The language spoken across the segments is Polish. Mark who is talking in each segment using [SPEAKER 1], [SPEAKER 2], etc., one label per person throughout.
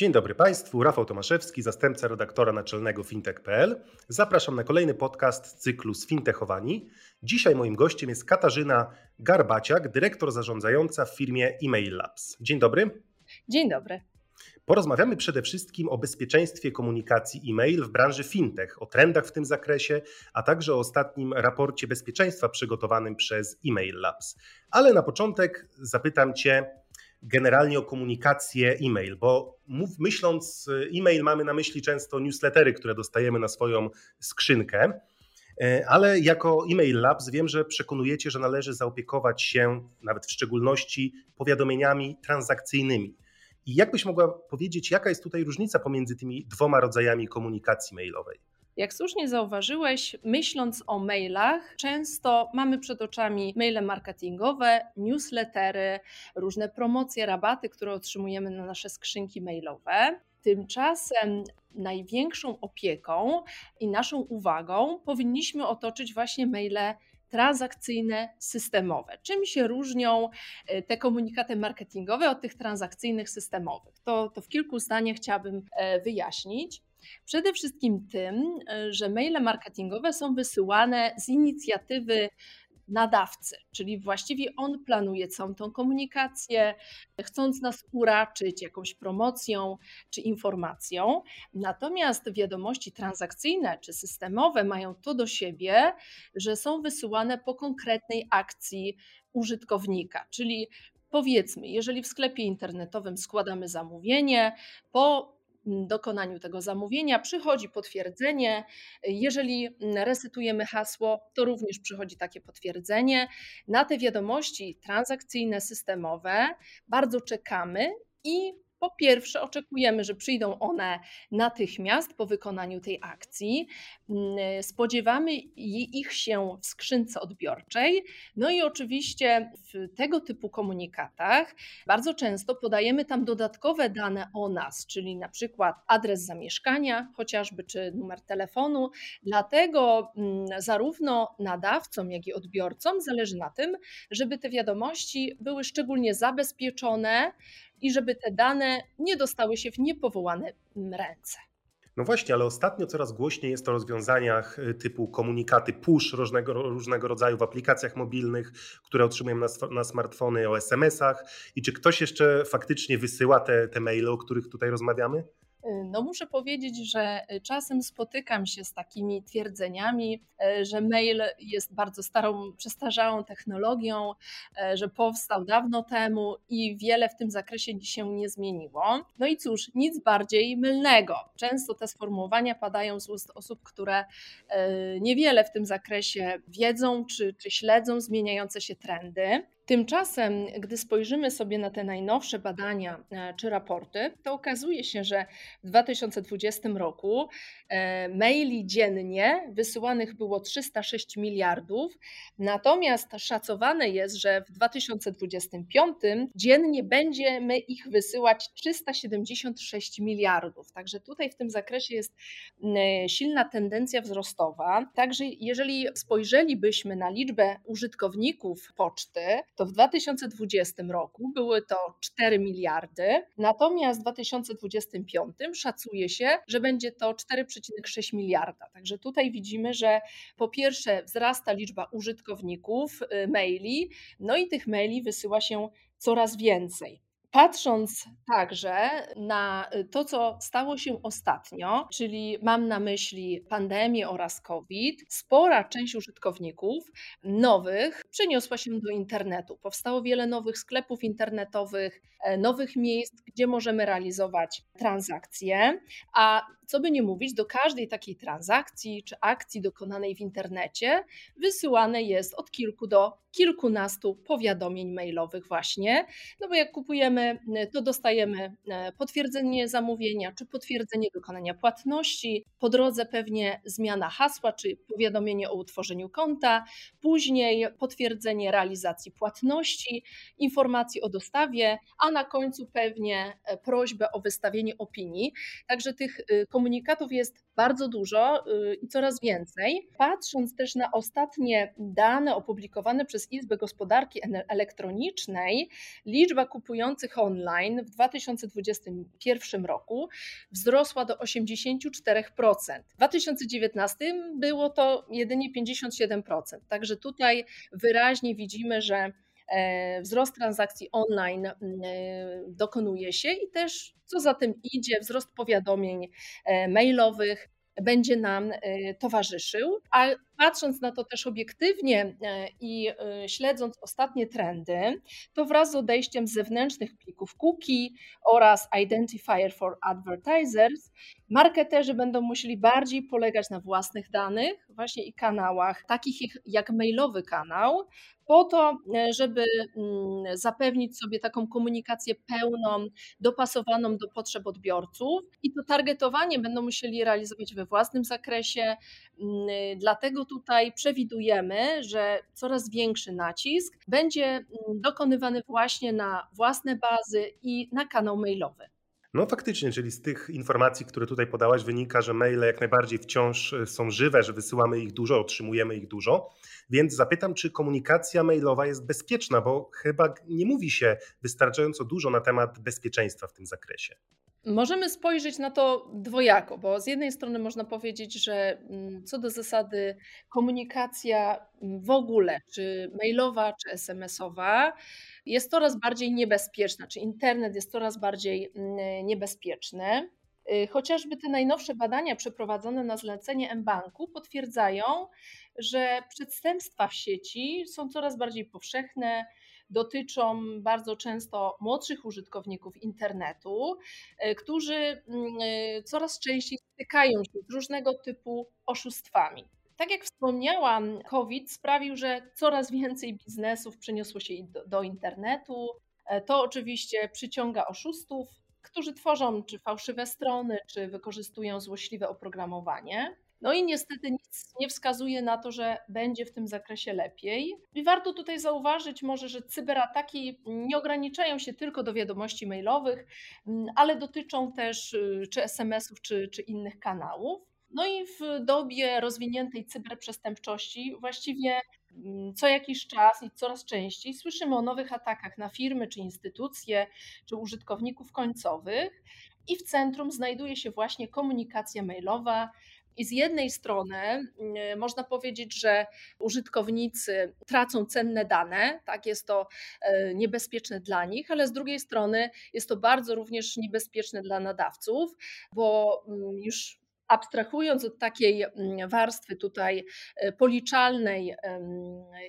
[SPEAKER 1] Dzień dobry Państwu, Rafał Tomaszewski, zastępca redaktora naczelnego fintech.pl. Zapraszam na kolejny podcast cyklu Sfintechowani. Dzisiaj moim gościem jest Katarzyna Garbaciak, dyrektor zarządzająca w firmie Email Labs. Dzień dobry.
[SPEAKER 2] Dzień dobry.
[SPEAKER 1] Porozmawiamy przede wszystkim o bezpieczeństwie komunikacji e-mail w branży fintech, o trendach w tym zakresie, a także o ostatnim raporcie bezpieczeństwa przygotowanym przez Email Labs. Ale na początek zapytam Cię generalnie o komunikację e-mail, bo mów, myśląc e-mail mamy na myśli często newslettery, które dostajemy na swoją skrzynkę. E, ale jako e-mail labs wiem, że przekonujecie, że należy zaopiekować się nawet w szczególności powiadomieniami transakcyjnymi. I jakbyś mogła powiedzieć, jaka jest tutaj różnica pomiędzy tymi dwoma rodzajami komunikacji mailowej?
[SPEAKER 2] Jak słusznie zauważyłeś, myśląc o mailach, często mamy przed oczami maile marketingowe, newslettery, różne promocje, rabaty, które otrzymujemy na nasze skrzynki mailowe. Tymczasem największą opieką i naszą uwagą powinniśmy otoczyć właśnie maile transakcyjne, systemowe. Czym się różnią e, te komunikaty marketingowe od tych transakcyjnych, systemowych? To, to w kilku zdaniach chciałabym e, wyjaśnić. Przede wszystkim tym, e, że maile marketingowe są wysyłane z inicjatywy nadawcy, czyli właściwie on planuje całą tą komunikację, chcąc nas uraczyć jakąś promocją czy informacją. Natomiast wiadomości transakcyjne czy systemowe mają to do siebie, że są wysyłane po konkretnej akcji użytkownika, czyli Powiedzmy, jeżeli w sklepie internetowym składamy zamówienie, po dokonaniu tego zamówienia przychodzi potwierdzenie. Jeżeli resetujemy hasło, to również przychodzi takie potwierdzenie. Na te wiadomości transakcyjne, systemowe bardzo czekamy i po pierwsze, oczekujemy, że przyjdą one natychmiast po wykonaniu tej akcji. Mm, spodziewamy ich się w skrzynce odbiorczej. No i oczywiście w tego typu komunikatach bardzo często podajemy tam dodatkowe dane o nas, czyli na przykład adres zamieszkania, chociażby czy numer telefonu. Dlatego mm, zarówno nadawcom, jak i odbiorcom zależy na tym, żeby te wiadomości były szczególnie zabezpieczone, i żeby te dane nie dostały się w niepowołane ręce.
[SPEAKER 1] No właśnie, ale ostatnio coraz głośniej jest o rozwiązaniach y, typu komunikaty push różnego, różnego rodzaju w aplikacjach mobilnych, które otrzymujemy na, na smartfony, o SMS-ach. I czy ktoś jeszcze faktycznie wysyła te, te maile, o których tutaj rozmawiamy?
[SPEAKER 2] No muszę powiedzieć, że y, czasem spotykam się z takimi twierdzeniami, y, że mail jest bardzo starą, przestarzałą technologią, y, że powstał dawno temu i wiele w tym zakresie się nie zmieniło. No i cóż, nic bardziej mylnego. Często te sformułowania padają z ust osób, które niewiele w tym zakresie wiedzą czy, czy śledzą zmieniające się trendy. Tymczasem, gdy spojrzymy sobie na te najnowsze badania e, czy raporty, to okazuje się, że w 2020 roku e, maili dziennie wysyłanych było 306 miliardów, natomiast szacowane jest, że w 2025 dziennie będziemy ich wysyłać 376 miliardów. Także tutaj w tym zakresie jest silna tendencja wzrostowa. Także jeżeli spojrzelibyśmy na liczbę użytkowników poczty, to w 2020 roku były to 4 miliardy, natomiast w 2025 szacuje się, że będzie to 4,6 miliarda. Także tutaj widzimy, że po pierwsze wzrasta liczba użytkowników y, maili, no i tych maili wysyła się coraz więcej. Patrząc także na y, to, co stało się ostatnio, czyli mam na myśli pandemię oraz COVID, spora część użytkowników nowych przeniosła się do internetu. Powstało wiele nowych sklepów internetowych, e, nowych miejsc, gdzie możemy realizować transakcje, a co by nie mówić, do każdej takiej transakcji czy akcji dokonanej w internecie wysyłane jest od kilku do kilkunastu powiadomień mailowych właśnie, no bo jak kupujemy, to dostajemy e, potwierdzenie zamówienia czy potwierdzenie dokonania płatności, po drodze pewnie zmiana hasła czy powiadomienie o utworzeniu konta, później potwierdzenie realizacji płatności, informacji o dostawie, a na końcu pewnie e, prośbę o wystawienie opinii. Także tych y, komunikatów jest bardzo dużo y, i coraz więcej. Patrząc też na ostatnie dane opublikowane przez Izbę Gospodarki Elektronicznej, liczba kupujących online w 2021 roku wzrosła do 84%. W 2019 było to jedynie 57%. Także tutaj wyraźnie widzimy, że wzrost transakcji online e, dokonuje się i też co za tym idzie, wzrost powiadomień e, mailowych będzie nam towarzyszył. A patrząc na to też obiektywnie i śledząc ostatnie trendy, to wraz z odejściem zewnętrznych plików cookie oraz Identifier for Advertisers, marketerzy będą musieli bardziej polegać na własnych danych, właśnie i kanałach, takich jak mailowy kanał, po to, e, żeby mm, zapewnić sobie taką komunikację pełną, dopasowaną do potrzeb odbiorców. I to targetowanie będą musieli realizować we własnym zakresie. Mm, dlatego tutaj przewidujemy, że coraz większy nacisk będzie mm, dokonywany właśnie na własne bazy i na kanał mailowy.
[SPEAKER 1] No faktycznie, czyli z tych informacji, które tutaj podałaś, wynika, że maile jak najbardziej wciąż e, są żywe, że wysyłamy ich dużo, otrzymujemy ich dużo. Więc zapytam, czy komunikacja mailowa jest bezpieczna, bo chyba nie mówi się wystarczająco dużo na temat bezpieczeństwa w tym zakresie.
[SPEAKER 2] Możemy spojrzeć na to dwojako, bo z jednej strony można powiedzieć, że mm, co do zasady komunikacja mm, w ogóle, czy mailowa, czy SMS-owa, jest coraz bardziej niebezpieczna, czy internet jest coraz bardziej mm, niebezpieczny. Y, chociażby te najnowsze badania przeprowadzone na zlecenie mBanku potwierdzają, że przestępstwa w sieci są coraz bardziej powszechne, dotyczą bardzo często młodszych użytkowników internetu, y, którzy mm, y, coraz częściej stykają się z różnego typu oszustwami. Tak jak wspomniałam, COVID sprawił, że coraz więcej biznesów przeniosło się do, do internetu. E, to oczywiście przyciąga oszustów, którzy tworzą czy fałszywe strony, czy wykorzystują złośliwe oprogramowanie. No i niestety nic nie wskazuje na to, że będzie w tym zakresie lepiej. I warto tutaj zauważyć może, że cyberataki nie ograniczają się tylko do wiadomości mailowych, mm, ale dotyczą też y, czy SMS-ów, czy, czy innych kanałów. No i w dobie rozwiniętej cyberprzestępczości właściwie mm, co jakiś czas i coraz częściej słyszymy o nowych atakach na firmy czy instytucje, czy użytkowników końcowych. I w centrum znajduje się właśnie komunikacja mailowa, i z jednej strony mm, można powiedzieć, że użytkownicy tracą cenne dane, tak jest to e, niebezpieczne dla nich, ale z drugiej strony jest to bardzo również niebezpieczne dla nadawców, bo mm, już abstrahując od takiej mm, warstwy tutaj e, policzalnej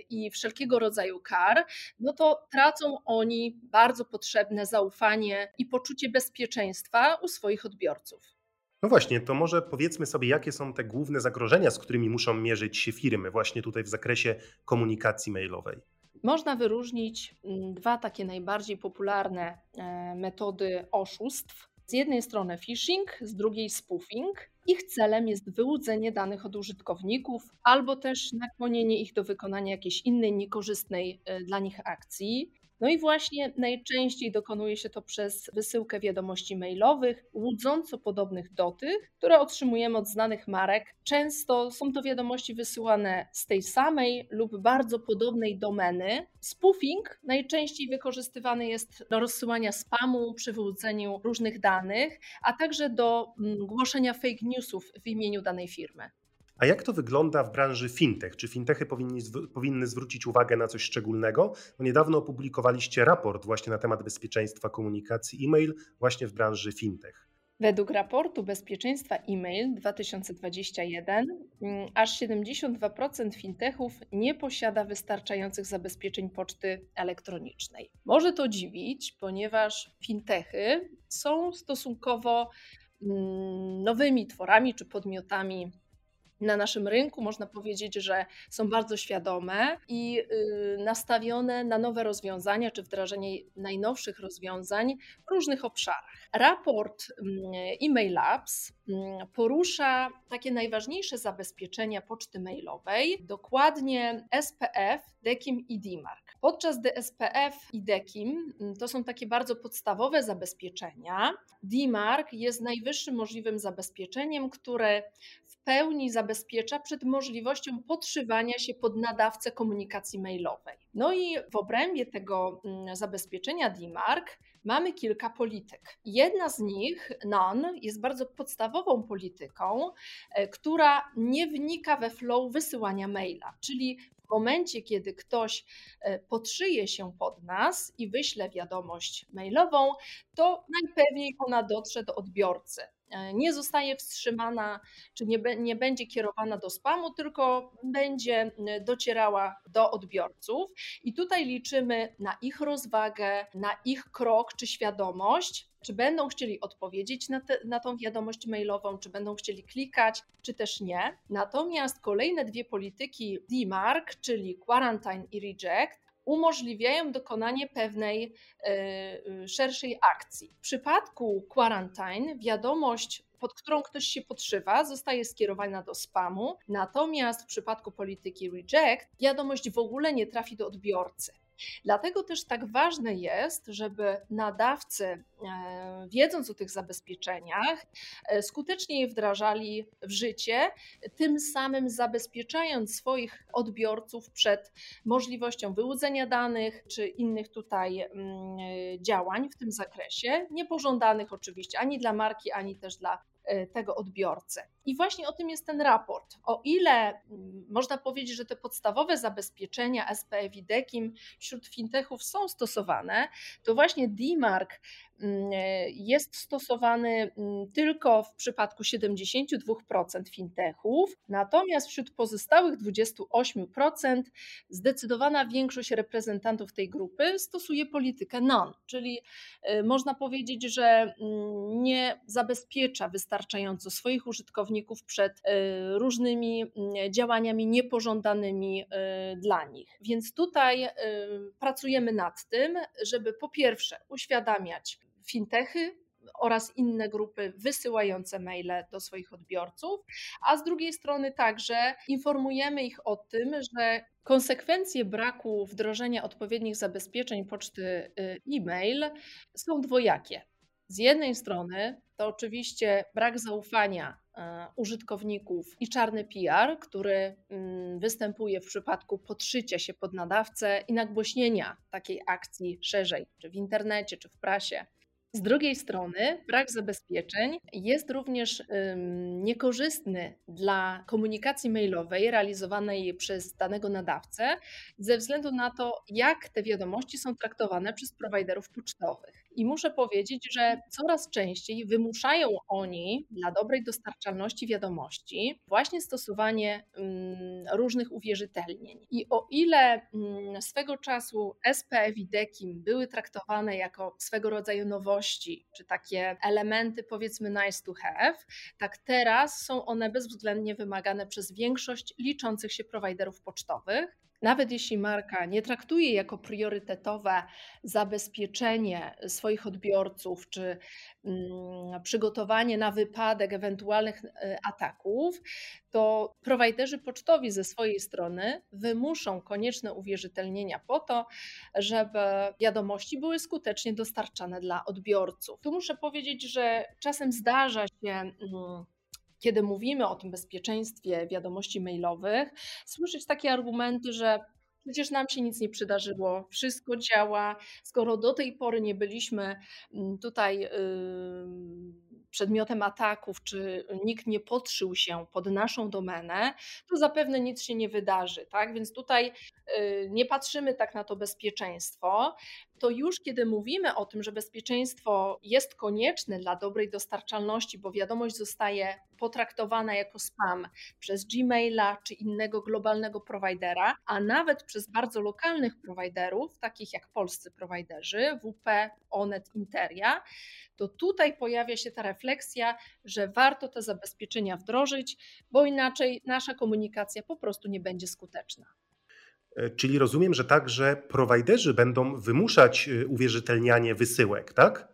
[SPEAKER 2] i wszelkiego rodzaju kar, no to tracą oni bardzo potrzebne zaufanie i poczucie bezpieczeństwa u swoich odbiorców.
[SPEAKER 1] No właśnie, to może powiedzmy sobie, jakie są te główne zagrożenia, z którymi muszą mierzyć się firmy właśnie tutaj w zakresie komunikacji mailowej.
[SPEAKER 2] Można wyróżnić mm, dwa takie najbardziej popularne e, metody oszustw. Z jednej strony phishing, z drugiej spoofing. Ich celem jest wyłudzenie danych od użytkowników albo też nakłonienie ich do wykonania jakiejś innej niekorzystnej e, dla nich akcji. No i właśnie najczęściej dokonuje się to przez wysyłkę wiadomości mailowych, łudząco podobnych do tych, które otrzymujemy od znanych marek. Często są to wiadomości wysyłane z tej samej lub bardzo podobnej domeny. Spoofing najczęściej wykorzystywany jest do rozsyłania spamu, przy wyłudzeniu różnych danych, a także do mm, głoszenia fake newsów w imieniu danej firmy.
[SPEAKER 1] A jak to wygląda w branży fintech? Czy fintechy powinni, powinny zwrócić uwagę na coś szczególnego? No niedawno opublikowaliście raport właśnie na temat bezpieczeństwa komunikacji e-mail właśnie w branży fintech.
[SPEAKER 2] Według raportu bezpieczeństwa e-mail 2021 mm, aż 72% fintechów nie posiada wystarczających zabezpieczeń poczty elektronicznej. Może to dziwić, ponieważ fintechy są stosunkowo mm, nowymi tworami czy podmiotami na naszym rynku można powiedzieć, że są bardzo świadome i y, nastawione na nowe rozwiązania czy wdrażanie najnowszych rozwiązań w różnych obszarach. Raport mm, Email Labs mm, porusza takie najważniejsze zabezpieczenia poczty mailowej, dokładnie SPF, DEKIM i DMARC. Podczas DSPF i DEKIM mm, to są takie bardzo podstawowe zabezpieczenia. DMARC jest najwyższym możliwym zabezpieczeniem, które pełni zabezpiecza przed możliwością podszywania się pod nadawcę komunikacji mailowej. No i w obrębie tego mm, zabezpieczenia DMARC mamy kilka polityk. Jedna z nich, NON, jest bardzo podstawową polityką, e, która nie wnika we flow wysyłania maila, czyli w momencie, kiedy ktoś e, podszyje się pod nas i wyśle wiadomość mailową, to najpewniej ona dotrze do odbiorcy. E, nie zostaje wstrzymana, czy nie, nie będzie kierowana do spamu, tylko będzie docierała do odbiorców. I tutaj liczymy na ich rozwagę, na ich krok czy świadomość, czy będą chcieli odpowiedzieć na, te, na tą wiadomość mailową, czy będą chcieli klikać, czy też nie. Natomiast kolejne dwie polityki DMARC, czyli Quarantine i Reject, umożliwiają dokonanie pewnej y, szerszej akcji. W przypadku quarantine wiadomość pod którą ktoś się podszywa, zostaje skierowana do spamu. Natomiast w przypadku polityki reject, wiadomość w ogóle nie trafi do odbiorcy. Dlatego też tak ważne jest, żeby nadawcy, e, wiedząc o tych zabezpieczeniach, e, skutecznie je wdrażali w życie, tym samym zabezpieczając swoich odbiorców przed możliwością wyłudzenia danych czy innych tutaj mm, działań w tym zakresie, niepożądanych oczywiście ani dla marki, ani też dla tego odbiorcy. I właśnie o tym jest ten raport. O ile można powiedzieć, że te podstawowe zabezpieczenia SPF i DEKIM wśród fintechów są stosowane, to właśnie DMARC e, jest stosowany mm, tylko w przypadku 72% fintechów, natomiast wśród pozostałych 28% zdecydowana większość reprezentantów tej grupy stosuje politykę non, czyli e, można powiedzieć, że nie zabezpiecza wystarczająco swoich użytkowników przed e, różnymi mm, działaniami niepożądanymi e, dla nich. Więc tutaj e, pracujemy nad tym, żeby po pierwsze uświadamiać fintechy, oraz inne grupy wysyłające maile do swoich odbiorców, a z drugiej strony także informujemy ich o tym, że konsekwencje braku wdrożenia odpowiednich zabezpieczeń poczty e-mail są dwojakie. Z jednej strony to oczywiście brak zaufania e, użytkowników i czarny PR, który mm, występuje w przypadku podszycia się pod nadawcę i nagłośnienia takiej akcji szerzej, czy w internecie, czy w prasie. Z drugiej strony, brak zabezpieczeń jest również niekorzystny dla komunikacji mailowej realizowanej przez danego nadawcę, ze względu na to, jak te wiadomości są traktowane przez prowajderów pocztowych. I muszę powiedzieć, że coraz częściej wymuszają oni dla dobrej dostarczalności wiadomości właśnie stosowanie różnych uwierzytelnień. I o ile swego czasu SPF i DEKIM były traktowane jako swego rodzaju nowości, czy takie elementy powiedzmy nice to have, tak teraz są one bezwzględnie wymagane przez większość liczących się prowajderów pocztowych. Nawet jeśli marka nie traktuje jako priorytetowe zabezpieczenie swoich odbiorców czy mm, przygotowanie na wypadek ewentualnych e, ataków, to prowajderzy pocztowi ze swojej strony wymuszą konieczne uwierzytelnienia po to, żeby wiadomości były skutecznie dostarczane dla odbiorców. Tu muszę powiedzieć, że czasem zdarza się mm, kiedy mówimy o tym bezpieczeństwie wiadomości mailowych, słyszeć takie argumenty, że przecież nam się nic nie przydarzyło, wszystko działa, skoro do tej pory nie byliśmy mm, tutaj przedmiotem ataków, czy nikt nie podszył się pod naszą domenę, to zapewne nic się nie wydarzy. Tak? Więc tutaj y, nie patrzymy tak na to bezpieczeństwo. To już kiedy mówimy o tym, że bezpieczeństwo jest konieczne dla dobrej dostarczalności, bo wiadomość zostaje potraktowana jako spam przez Gmaila czy innego globalnego prowajdera, a nawet przez bardzo lokalnych prowajderów, takich jak polscy prowajderzy, WP, Onet, Interia, to tutaj pojawia się ta refleksja, że warto te zabezpieczenia wdrożyć, bo inaczej nasza komunikacja po prostu nie będzie skuteczna.
[SPEAKER 1] E, czyli rozumiem, że także prowajderzy będą wymuszać e, uwierzytelnianie wysyłek, tak?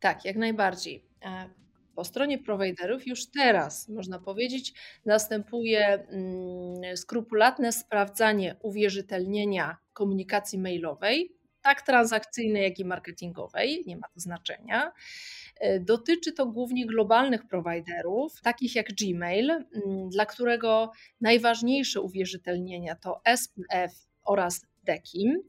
[SPEAKER 2] Tak, jak najbardziej. E, po stronie prowajderów już teraz, można powiedzieć, następuje mm, skrupulatne sprawdzanie uwierzytelnienia komunikacji mailowej, tak transakcyjnej, jak i marketingowej, nie ma to znaczenia. E, dotyczy to głównie globalnych prowajderów, takich jak Gmail, mm, dla którego najważniejsze uwierzytelnienia to SPF oraz DEKIM.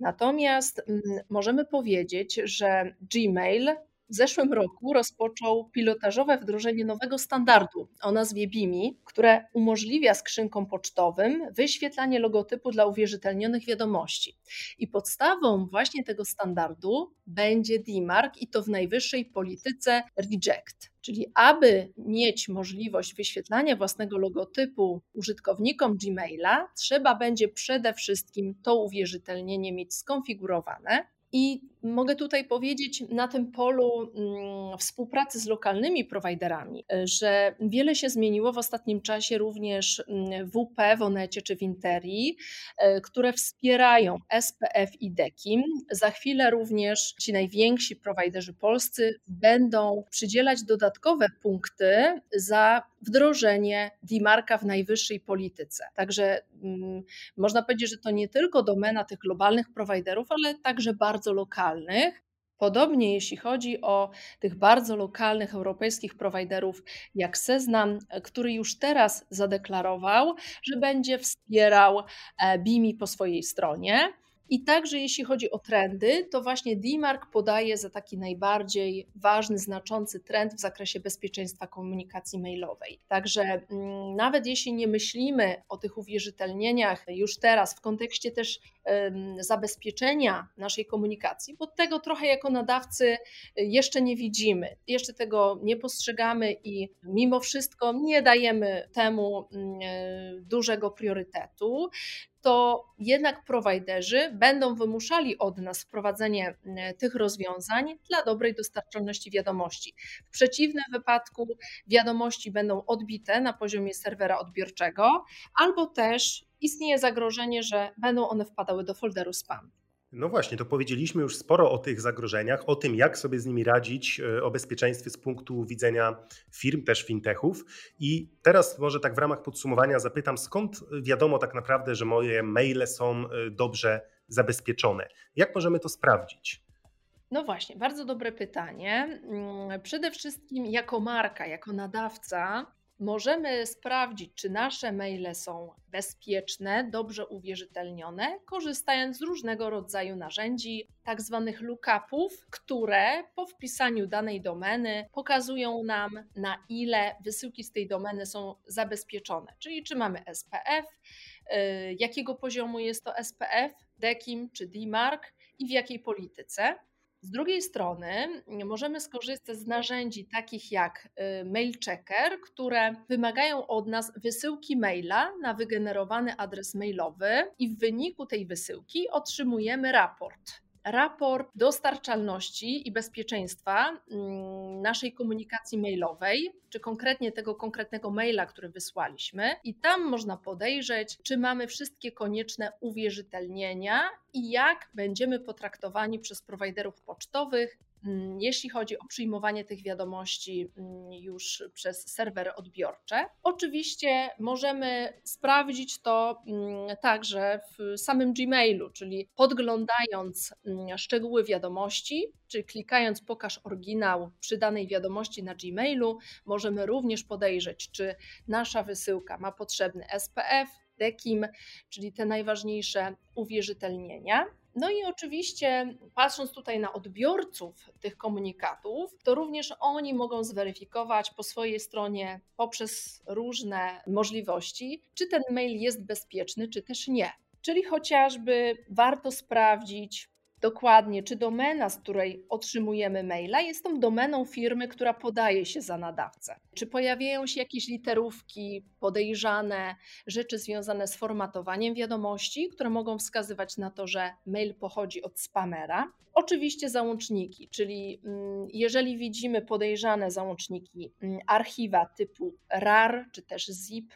[SPEAKER 2] Natomiast mm, możemy powiedzieć, że Gmail w zeszłym roku rozpoczął pilotażowe wdrożenie nowego standardu o nazwie BIMI, które umożliwia skrzynkom pocztowym wyświetlanie logotypu dla uwierzytelnionych wiadomości. I podstawą właśnie tego standardu będzie DMARC i to w najwyższej polityce Reject. Czyli aby mieć możliwość wyświetlania własnego logotypu użytkownikom Gmaila, trzeba będzie przede wszystkim to uwierzytelnienie mieć skonfigurowane. I mogę tutaj powiedzieć na tym polu mm, współpracy z lokalnymi prowajderami, że wiele się zmieniło w ostatnim czasie również mm, WP w Onecie czy w Interii, e, które wspierają SPF i DEKIM. Za chwilę również ci najwięksi prowajderzy polscy będą przydzielać dodatkowe punkty za wdrożenie DMARCA w najwyższej polityce. Także mm, można powiedzieć, że to nie tylko domena tych globalnych prowajderów, ale także bardzo lokalnych. Podobnie jeśli chodzi o tych bardzo lokalnych europejskich prowajderów jak Seznam, który już teraz zadeklarował, że będzie wspierał e, BIMI po swojej stronie. I także jeśli chodzi o trendy, to właśnie DMARC podaje za taki najbardziej ważny, znaczący trend w zakresie bezpieczeństwa komunikacji mailowej. Także mm, nawet jeśli nie myślimy o tych uwierzytelnieniach już teraz w kontekście też zabezpieczenia naszej komunikacji, bo tego trochę jako nadawcy jeszcze nie widzimy, jeszcze tego nie postrzegamy i mimo wszystko nie dajemy temu mm, e, dużego priorytetu to jednak prowajderzy będą wymuszali od nas wprowadzenie mm, tych rozwiązań dla dobrej dostarczalności wiadomości. W przeciwnym wypadku wiadomości będą odbite na poziomie serwera odbiorczego, albo też istnieje zagrożenie, że będą one wpadały do folderu spam.
[SPEAKER 1] No właśnie, to powiedzieliśmy już sporo o tych zagrożeniach, o tym, jak sobie z nimi radzić, e, o bezpieczeństwie z punktu widzenia firm, też fintechów. I teraz może tak w ramach podsumowania zapytam, skąd wiadomo tak naprawdę, że moje maile są e, dobrze zabezpieczone? Jak możemy to sprawdzić?
[SPEAKER 2] No właśnie, bardzo dobre pytanie. Mm, przede wszystkim jako marka, jako nadawca możemy sprawdzić, czy nasze maile są bezpieczne, dobrze uwierzytelnione, korzystając z różnego rodzaju narzędzi, tak zwanych lookupów, które po wpisaniu danej domeny pokazują nam, na ile wysyłki z tej domeny są zabezpieczone, czyli czy mamy SPF, y, jakiego poziomu jest to SPF, DEKIM czy DMARC i w jakiej polityce. Z drugiej strony możemy skorzystać z narzędzi takich jak y, Mail Checker, które wymagają od nas wysyłki maila na wygenerowany adres mailowy i w wyniku tej wysyłki otrzymujemy raport raport dostarczalności i bezpieczeństwa mm, naszej komunikacji mailowej, czy konkretnie tego konkretnego maila, który wysłaliśmy, i tam można podejrzeć, czy mamy wszystkie konieczne uwierzytelnienia i jak będziemy potraktowani przez prowajderów pocztowych jeśli chodzi o przyjmowanie tych wiadomości mm, już przez serwery odbiorcze. Oczywiście możemy sprawdzić to mm, także w samym Gmailu, czyli podglądając szczegóły wiadomości, czy klikając pokaż oryginał przy danej wiadomości na Gmailu, możemy również podejrzeć, czy nasza wysyłka ma potrzebny SPF, DEKIM, czyli te najważniejsze uwierzytelnienia. No i oczywiście, patrząc tutaj na odbiorców tych komunikatów, to również oni mogą zweryfikować po swojej stronie poprzez różne możliwości, czy ten mail jest bezpieczny, czy też nie. Czyli chociażby warto sprawdzić, Dokładnie, czy domena, z której otrzymujemy maila, jest tą domeną firmy, która podaje się za nadawcę? Czy pojawiają się jakieś literówki podejrzane, rzeczy związane z formatowaniem wiadomości, które mogą wskazywać na to, że mail pochodzi od spamera? Oczywiście załączniki, czyli mm, jeżeli widzimy podejrzane załączniki, mm, archiwa typu RAR czy też ZIP,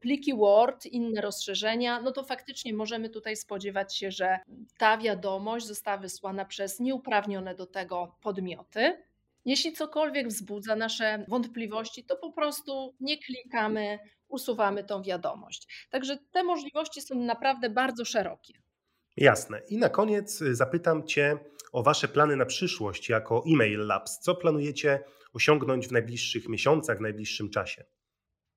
[SPEAKER 2] pliki Word, inne rozszerzenia, no to faktycznie możemy tutaj spodziewać się, że ta wiadomość została wysłana przez nieuprawnione do tego podmioty. Jeśli cokolwiek wzbudza nasze wątpliwości, to po prostu nie klikamy, usuwamy tą wiadomość. Także te możliwości są naprawdę bardzo szerokie.
[SPEAKER 1] Jasne. I na koniec zapytam Cię o Wasze plany na przyszłość jako Email Labs. Co planujecie osiągnąć w najbliższych miesiącach, w najbliższym czasie?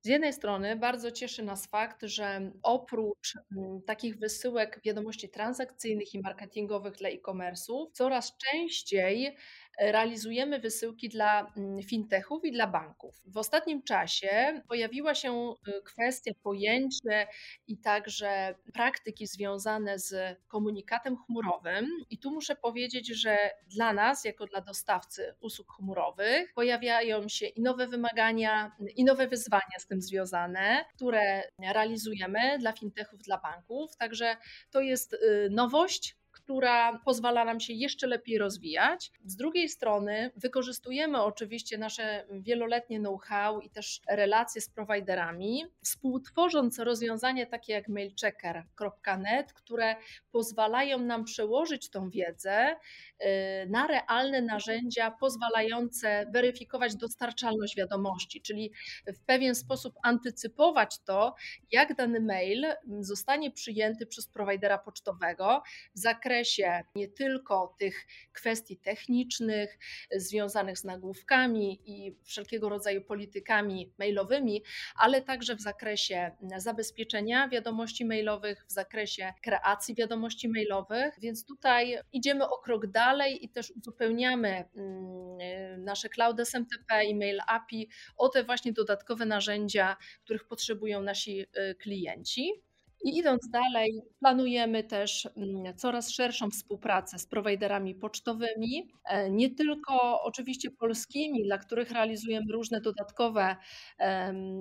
[SPEAKER 2] Z jednej strony bardzo cieszy nas fakt, że oprócz mm, takich wysyłek wiadomości transakcyjnych i marketingowych dla e-commerce'ów, coraz częściej realizujemy wysyłki dla mm, fintechów i dla banków. W ostatnim czasie pojawiła się y, kwestia, pojęcie i także praktyki związane z komunikatem chmurowym. I tu muszę powiedzieć, że dla nas, jako dla dostawcy usług chmurowych, pojawiają się i nowe wymagania, i nowe wyzwania z tym związane, które realizujemy dla fintechów, dla banków. Także to jest y, nowość, która pozwala nam się jeszcze lepiej rozwijać. Z drugiej strony wykorzystujemy oczywiście nasze wieloletnie know-how i też relacje z prowajderami, współtworząc rozwiązania takie jak mailchecker.net, które pozwalają nam przełożyć tą wiedzę y, na realne narzędzia pozwalające weryfikować dostarczalność wiadomości, czyli w pewien sposób antycypować to, jak dany mail zostanie przyjęty przez prowajdera pocztowego w zakresie zakresie nie tylko tych kwestii technicznych związanych z nagłówkami i wszelkiego rodzaju politykami mailowymi, ale także w zakresie zabezpieczenia wiadomości mailowych, w zakresie kreacji wiadomości mailowych. Więc tutaj idziemy o krok dalej i też uzupełniamy mm, nasze Cloud SMTP i Mail API o te właśnie dodatkowe narzędzia, których potrzebują nasi y, klienci. I idąc dalej, planujemy też mm, coraz szerszą współpracę z prowajderami pocztowymi, e, nie tylko oczywiście polskimi, dla których realizujemy różne dodatkowe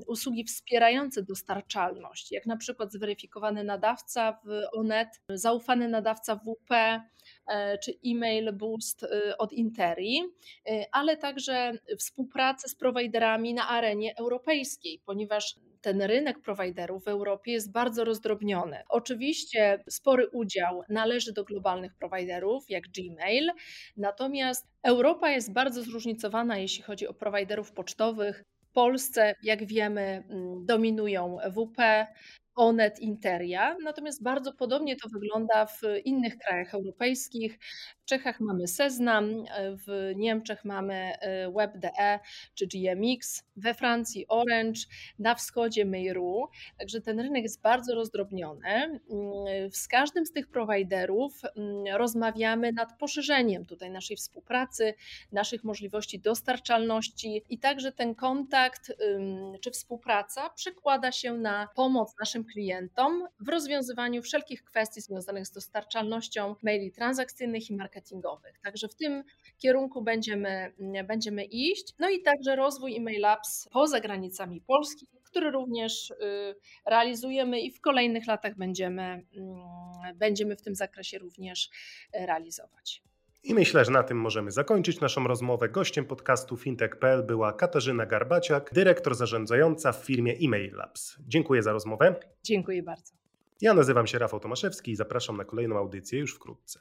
[SPEAKER 2] usługi wspierające dostarczalność, jak na przykład zweryfikowany nadawca w ONET, zaufany nadawca WP, e, czy e-mail boost y, od Interi, ale także współpracę z prowajderami na arenie europejskiej, ponieważ ten rynek prowajderów w Europie jest bardzo rozdrobniony. Oczywiście spory udział należy do globalnych prowajderów, jak Gmail, natomiast Europa jest bardzo zróżnicowana, jeśli chodzi o prowajderów pocztowych. W Polsce, jak wiemy, mm, dominują WP, Onet Interia, natomiast bardzo podobnie to wygląda w innych krajach europejskich. W Czechach mamy Seznam, w Niemczech mamy e, Web.de czy GMX, we Francji Orange, na wschodzie Meiru. Także ten rynek jest bardzo rozdrobniony. Mm, z każdym z tych prowajderów mm, rozmawiamy nad poszerzeniem tutaj naszej współpracy, naszych możliwości dostarczalności i także ten kontakt czy współpraca przekłada się na pomoc naszym klientom w rozwiązywaniu wszelkich kwestii związanych z dostarczalnością maili transakcyjnych i marketingowych. Także w tym kierunku będziemy, będziemy iść. No i także rozwój e-mail apps poza granicami Polski, który również y, realizujemy i w kolejnych latach będziemy, mm, będziemy w tym zakresie również realizować.
[SPEAKER 1] I myślę, że na tym możemy zakończyć naszą rozmowę. Gościem podcastu fintech.pl była Katarzyna Garbaciak, dyrektor zarządzająca w firmie Email Labs. Dziękuję za rozmowę.
[SPEAKER 2] Dziękuję bardzo.
[SPEAKER 1] Ja nazywam się Rafał Tomaszewski i zapraszam na kolejną audycję już wkrótce.